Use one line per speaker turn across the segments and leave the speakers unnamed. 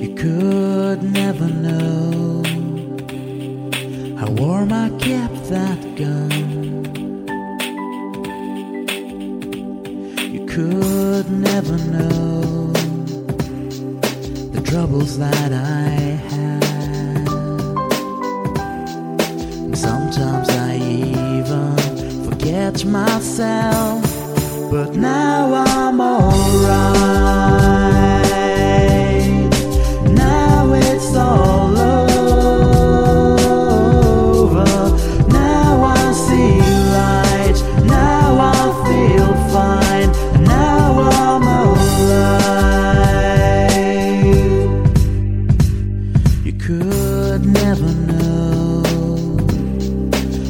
You could never know how warm I kept that gun. You could never know the troubles that I had. And Sometimes I even forget myself, but now I'm alright. Never know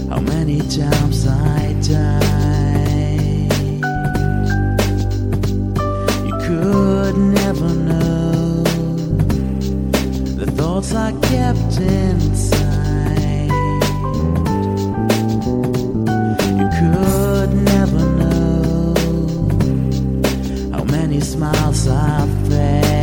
how many times I died. You could never know the thoughts I kept inside. You could never know how many smiles I've fed.